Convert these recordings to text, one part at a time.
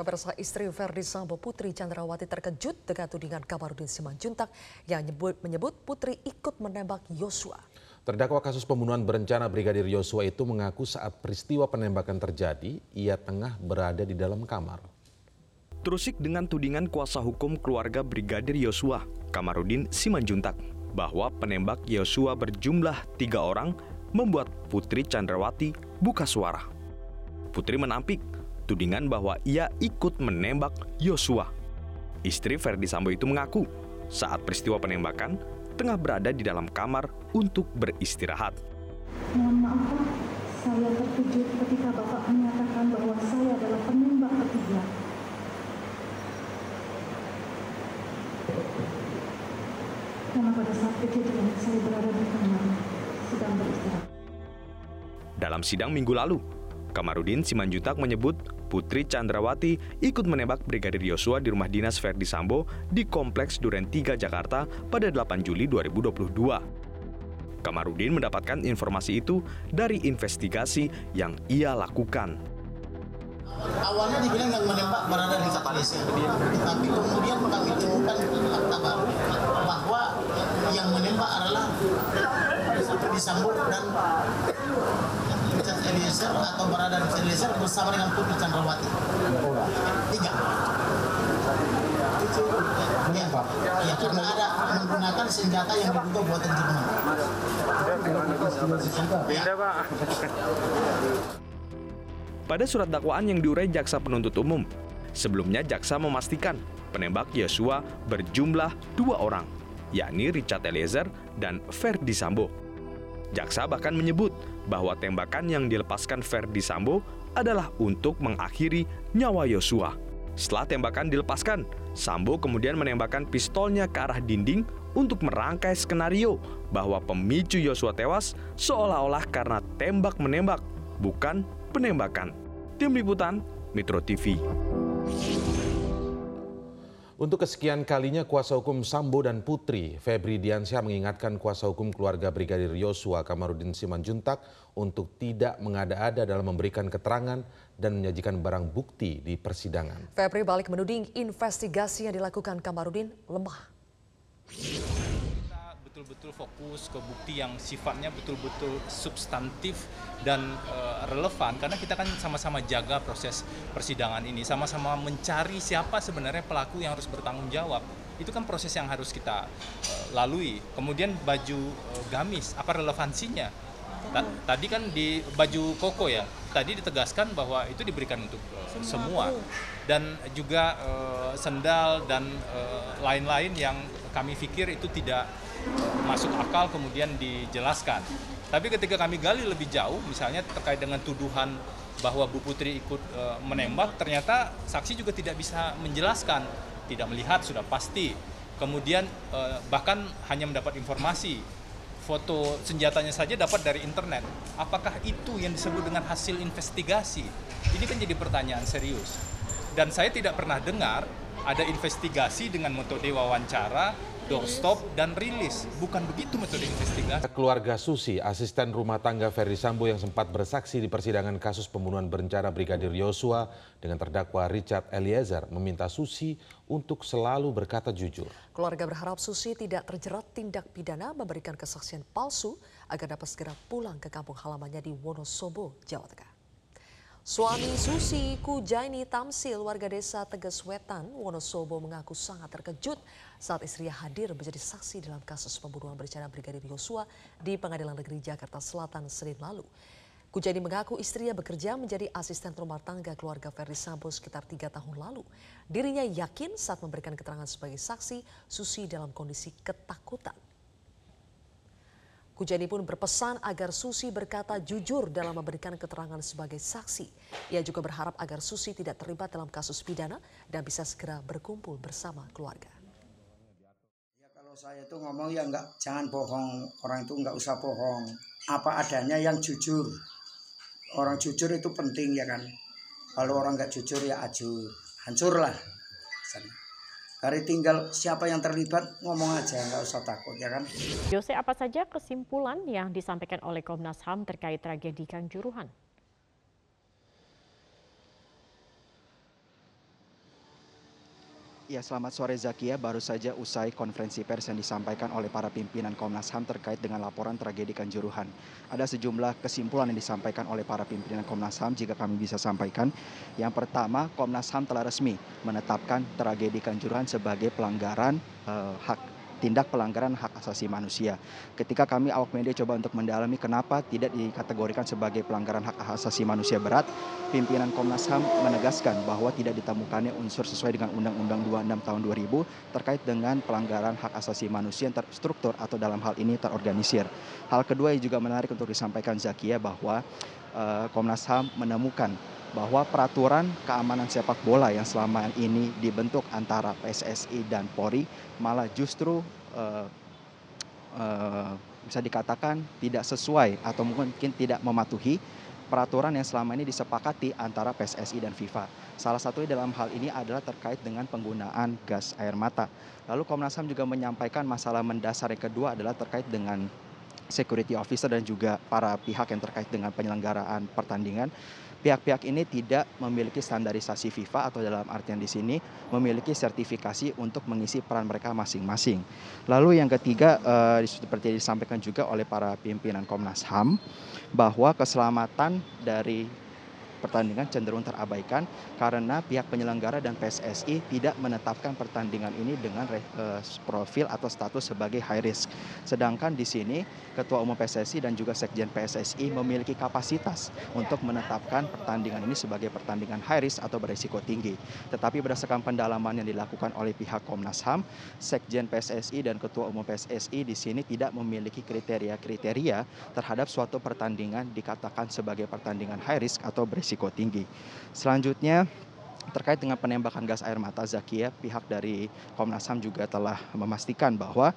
Pemirsa istri Verdi Sambo Putri Chandrawati terkejut dengan tudingan Kamarudin Simanjuntak yang menyebut, menyebut Putri ikut menembak Yosua. Terdakwa kasus pembunuhan berencana Brigadir Yosua itu mengaku saat peristiwa penembakan terjadi, ia tengah berada di dalam kamar. Terusik dengan tudingan kuasa hukum keluarga Brigadir Yosua, Kamarudin Simanjuntak, bahwa penembak Yosua berjumlah tiga orang membuat Putri Chandrawati buka suara. Putri menampik tudingan bahwa ia ikut menembak Yosua. Istri Verdi Sambo itu mengaku saat peristiwa penembakan tengah berada di dalam kamar untuk beristirahat. Mohon maaf Pak, saya terkejut ketika Bapak menyatakan bahwa saya adalah penembak ketiga. Karena pada saat kejadian saya berada di kamar sedang beristirahat. Dalam sidang minggu lalu, Kamarudin Simanjuntak menyebut Putri Chandrawati ikut menembak Brigadir Yosua di rumah dinas Verdi Sambo di Kompleks Duren 3 Jakarta pada 8 Juli 2022. Kamarudin mendapatkan informasi itu dari investigasi yang ia lakukan. Awalnya dibilang yang menembak berada di Malaysia, tapi kemudian kami temukan fakta baru bahwa yang menembak adalah Verdi Sambo dan Richard Eliezer atau berada di Richard Eliezer bersama dengan Putri Chandrawati. Tiga. Ya, ya, karena ada menggunakan senjata yang diduga buatan Jerman. Ya. Pada surat dakwaan yang diurai jaksa penuntut umum, sebelumnya jaksa memastikan penembak Yosua berjumlah dua orang, yakni Richard Eliezer dan Verdi Sambo. Jaksa bahkan menyebut bahwa tembakan yang dilepaskan Verdi Sambo adalah untuk mengakhiri nyawa Yosua. Setelah tembakan dilepaskan, Sambo kemudian menembakkan pistolnya ke arah dinding untuk merangkai skenario bahwa pemicu Yosua tewas seolah-olah karena tembak-menembak, bukan penembakan. Tim Liputan, Metro TV. Untuk kesekian kalinya kuasa hukum Sambo dan Putri, Febri Diansyah mengingatkan kuasa hukum keluarga Brigadir Yosua Kamarudin Simanjuntak untuk tidak mengada-ada dalam memberikan keterangan dan menyajikan barang bukti di persidangan. Febri balik menuding investigasi yang dilakukan Kamarudin lemah. Betul-betul fokus ke bukti yang sifatnya betul-betul substantif dan uh, relevan. Karena kita kan sama-sama jaga proses persidangan ini sama-sama mencari siapa sebenarnya pelaku yang harus bertanggung jawab. Itu kan proses yang harus kita uh, lalui. Kemudian baju uh, gamis apa relevansinya? Ta tadi kan di baju koko ya tadi ditegaskan bahwa itu diberikan untuk uh, semua dan juga uh, sendal dan lain-lain uh, yang kami pikir itu tidak masuk akal kemudian dijelaskan. Tapi ketika kami gali lebih jauh, misalnya terkait dengan tuduhan bahwa Bu Putri ikut e, menembak, ternyata saksi juga tidak bisa menjelaskan, tidak melihat sudah pasti. Kemudian e, bahkan hanya mendapat informasi foto senjatanya saja dapat dari internet. Apakah itu yang disebut dengan hasil investigasi? Ini kan jadi pertanyaan serius. Dan saya tidak pernah dengar ada investigasi dengan metode wawancara doorstop dan rilis. Bukan begitu metode investigasi. Keluarga Susi, asisten rumah tangga Ferdi Sambo yang sempat bersaksi di persidangan kasus pembunuhan berencana Brigadir Yosua dengan terdakwa Richard Eliezer meminta Susi untuk selalu berkata jujur. Keluarga berharap Susi tidak terjerat tindak pidana memberikan kesaksian palsu agar dapat segera pulang ke kampung halamannya di Wonosobo, Jawa Tengah. Suami Susi Kujaini Tamsil warga desa Tegas Wetan, Wonosobo mengaku sangat terkejut saat istrinya hadir menjadi saksi dalam kasus pembunuhan berencana Brigadir Yosua di Pengadilan Negeri Jakarta Selatan Senin lalu. Kujaini mengaku istrinya bekerja menjadi asisten rumah tangga keluarga Ferdi Sambo sekitar tiga tahun lalu. Dirinya yakin saat memberikan keterangan sebagai saksi, Susi dalam kondisi ketakutan. Kujani pun berpesan agar Susi berkata jujur dalam memberikan keterangan sebagai saksi. Ia juga berharap agar Susi tidak terlibat dalam kasus pidana dan bisa segera berkumpul bersama keluarga. Ya, kalau saya itu ngomong ya enggak, jangan bohong. Orang itu enggak usah bohong. Apa adanya yang jujur. Orang jujur itu penting ya kan. Kalau orang enggak jujur ya ajur. Hancurlah. Hari tinggal siapa yang terlibat ngomong aja nggak usah takut ya kan. Jose apa saja kesimpulan yang disampaikan oleh Komnas HAM terkait tragedi Kanjuruhan? Ya, selamat sore Zakia. Baru saja usai konferensi pers yang disampaikan oleh para pimpinan Komnas HAM terkait dengan laporan tragedi Kanjuruhan. Ada sejumlah kesimpulan yang disampaikan oleh para pimpinan Komnas HAM jika kami bisa sampaikan. Yang pertama, Komnas HAM telah resmi menetapkan tragedi Kanjuruhan sebagai pelanggaran uh, hak tindak pelanggaran hak asasi manusia. Ketika kami awak media coba untuk mendalami kenapa tidak dikategorikan sebagai pelanggaran hak asasi manusia berat, pimpinan Komnas HAM menegaskan bahwa tidak ditemukannya unsur sesuai dengan Undang-Undang 26 tahun 2000 terkait dengan pelanggaran hak asasi manusia yang terstruktur atau dalam hal ini terorganisir. Hal kedua yang juga menarik untuk disampaikan Zakia bahwa Komnas HAM menemukan bahwa peraturan keamanan sepak bola yang selama ini dibentuk antara PSSI dan Polri malah justru uh, uh, bisa dikatakan tidak sesuai atau mungkin tidak mematuhi peraturan yang selama ini disepakati antara PSSI dan FIFA. Salah satunya dalam hal ini adalah terkait dengan penggunaan gas air mata. Lalu Komnas HAM juga menyampaikan masalah mendasar yang kedua adalah terkait dengan security officer dan juga para pihak yang terkait dengan penyelenggaraan pertandingan pihak-pihak ini tidak memiliki standarisasi FIFA atau dalam artian di sini memiliki sertifikasi untuk mengisi peran mereka masing-masing. Lalu yang ketiga eh, seperti disampaikan juga oleh para pimpinan Komnas HAM bahwa keselamatan dari pertandingan cenderung terabaikan karena pihak penyelenggara dan PSSI tidak menetapkan pertandingan ini dengan uh, profil atau status sebagai high risk. Sedangkan di sini Ketua Umum PSSI dan juga Sekjen PSSI memiliki kapasitas untuk menetapkan pertandingan ini sebagai pertandingan high risk atau berisiko tinggi. Tetapi berdasarkan pendalaman yang dilakukan oleh pihak Komnas HAM, Sekjen PSSI dan Ketua Umum PSSI di sini tidak memiliki kriteria-kriteria terhadap suatu pertandingan dikatakan sebagai pertandingan high risk atau berisiko berisiko tinggi. Selanjutnya terkait dengan penembakan gas air mata Zakia, pihak dari Komnas HAM juga telah memastikan bahwa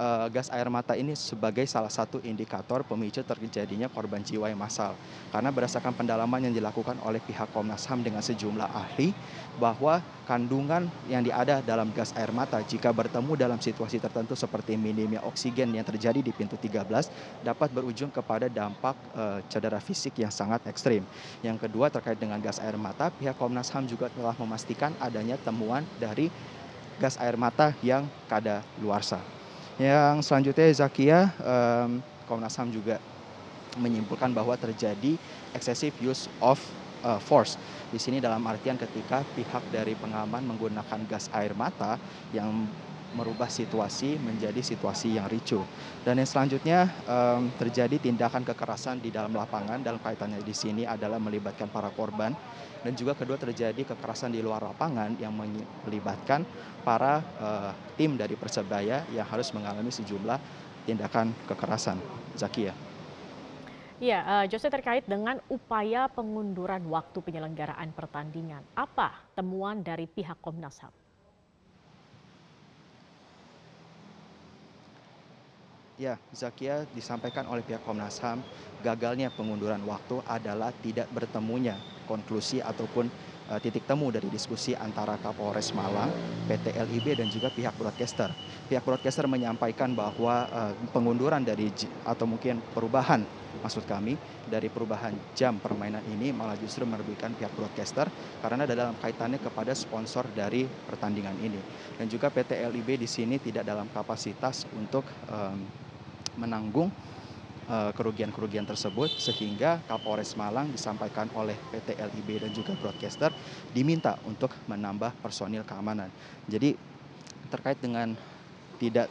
uh, gas air mata ini sebagai salah satu indikator pemicu terjadinya korban jiwa yang massal. Karena berdasarkan pendalaman yang dilakukan oleh pihak Komnas HAM dengan sejumlah ahli bahwa kandungan yang ada dalam gas air mata jika bertemu dalam situasi tertentu seperti minimnya oksigen yang terjadi di pintu 13 dapat berujung kepada dampak uh, cedera fisik yang sangat ekstrim. Yang kedua terkait dengan gas air mata, pihak Komnas HAM juga telah memastikan adanya temuan dari gas air mata yang kada luarsa. Yang selanjutnya Zakia, um, Komnas HAM juga menyimpulkan bahwa terjadi excessive use of uh, force. Di sini dalam artian ketika pihak dari pengaman menggunakan gas air mata yang merubah situasi menjadi situasi yang ricu. Dan yang selanjutnya um, terjadi tindakan kekerasan di dalam lapangan dalam kaitannya di sini adalah melibatkan para korban dan juga kedua terjadi kekerasan di luar lapangan yang melibatkan para uh, tim dari Persebaya yang harus mengalami sejumlah tindakan kekerasan. Zakia. Ya, uh, Jose terkait dengan upaya pengunduran waktu penyelenggaraan pertandingan. Apa temuan dari pihak Komnas HAM? Ya, Zakia disampaikan oleh pihak Komnas HAM, gagalnya pengunduran waktu adalah tidak bertemunya konklusi ataupun uh, titik temu dari diskusi antara Kapolres Malang, PT LIB dan juga pihak broadcaster. Pihak broadcaster menyampaikan bahwa uh, pengunduran dari atau mungkin perubahan maksud kami dari perubahan jam permainan ini malah justru merugikan pihak broadcaster karena dalam kaitannya kepada sponsor dari pertandingan ini. Dan juga PT LIB di sini tidak dalam kapasitas untuk um, menanggung Eh, kerugian-kerugian tersebut sehingga Kapolres Malang disampaikan oleh PT LIB dan juga broadcaster diminta untuk menambah personil keamanan. Jadi terkait dengan tidak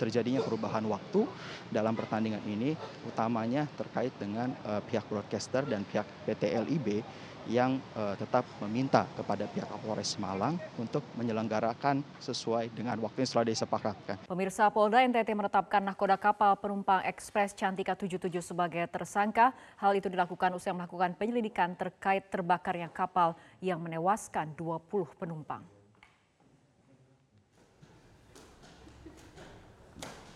terjadinya perubahan waktu dalam pertandingan ini utamanya terkait dengan uh, pihak broadcaster dan pihak PT LIB yang uh, tetap meminta kepada pihak Kapolres Malang untuk menyelenggarakan sesuai dengan waktu yang telah disepakatkan. Pemirsa Polda NTT menetapkan nahkoda kapal penumpang ekspres Cantika 77 sebagai tersangka. Hal itu dilakukan usai melakukan penyelidikan terkait terbakarnya kapal yang menewaskan 20 penumpang.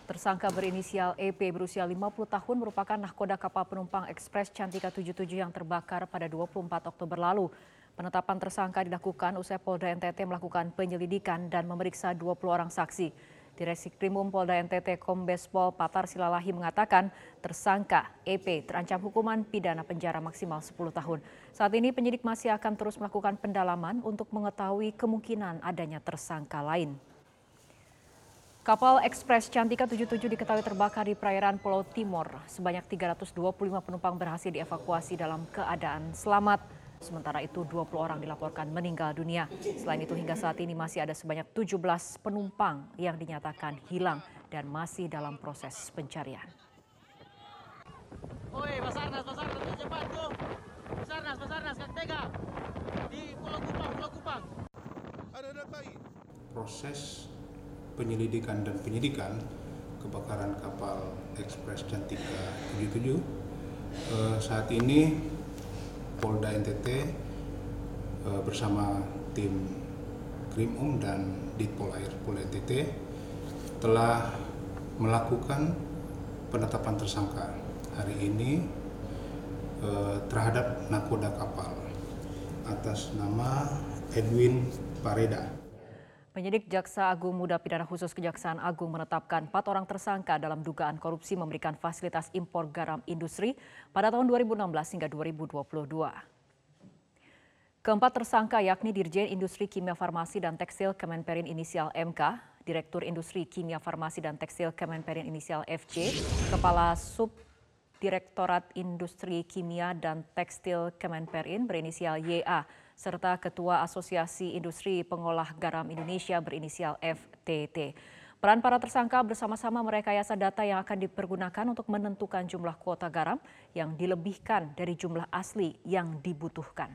Tersangka berinisial EP berusia 50 tahun merupakan nahkoda kapal penumpang ekspres Cantika 77 yang terbakar pada 24 Oktober lalu. Penetapan tersangka dilakukan usai Polda NTT melakukan penyelidikan dan memeriksa 20 orang saksi. Direksi Krimum Polda NTT Kombes Pol Patar Silalahi mengatakan tersangka EP terancam hukuman pidana penjara maksimal 10 tahun. Saat ini penyidik masih akan terus melakukan pendalaman untuk mengetahui kemungkinan adanya tersangka lain. Kapal Ekspres Cantika 77 diketahui terbakar di perairan Pulau Timor. Sebanyak 325 penumpang berhasil dievakuasi dalam keadaan selamat. Sementara itu 20 orang dilaporkan meninggal dunia. Selain itu hingga saat ini masih ada sebanyak 17 penumpang yang dinyatakan hilang dan masih dalam proses pencarian. Oi, Basarnas, Basarnas, cepat tuh. Basarnas, Basarnas, Tega. Di Pulau Kupang, Pulau Kupang. Ada data Proses penyelidikan dan penyidikan kebakaran kapal Ekspres Cantika 77 eh, saat ini Polda NTT eh, bersama tim Krimum dan Ditpol Air Polda NTT telah melakukan penetapan tersangka hari ini eh, terhadap nakoda kapal atas nama Edwin Pareda. Penyidik Jaksa Agung Muda Pidana Khusus Kejaksaan Agung menetapkan empat orang tersangka dalam dugaan korupsi memberikan fasilitas impor garam industri pada tahun 2016 hingga 2022. Keempat tersangka yakni Dirjen Industri Kimia Farmasi dan Tekstil Kemenperin inisial MK, Direktur Industri Kimia Farmasi dan Tekstil Kemenperin inisial FC, Kepala Sub Direktorat Industri Kimia dan Tekstil Kemenperin berinisial YA, serta Ketua Asosiasi Industri Pengolah Garam Indonesia berinisial FTT. Peran para tersangka bersama-sama merekayasa data yang akan dipergunakan untuk menentukan jumlah kuota garam yang dilebihkan dari jumlah asli yang dibutuhkan.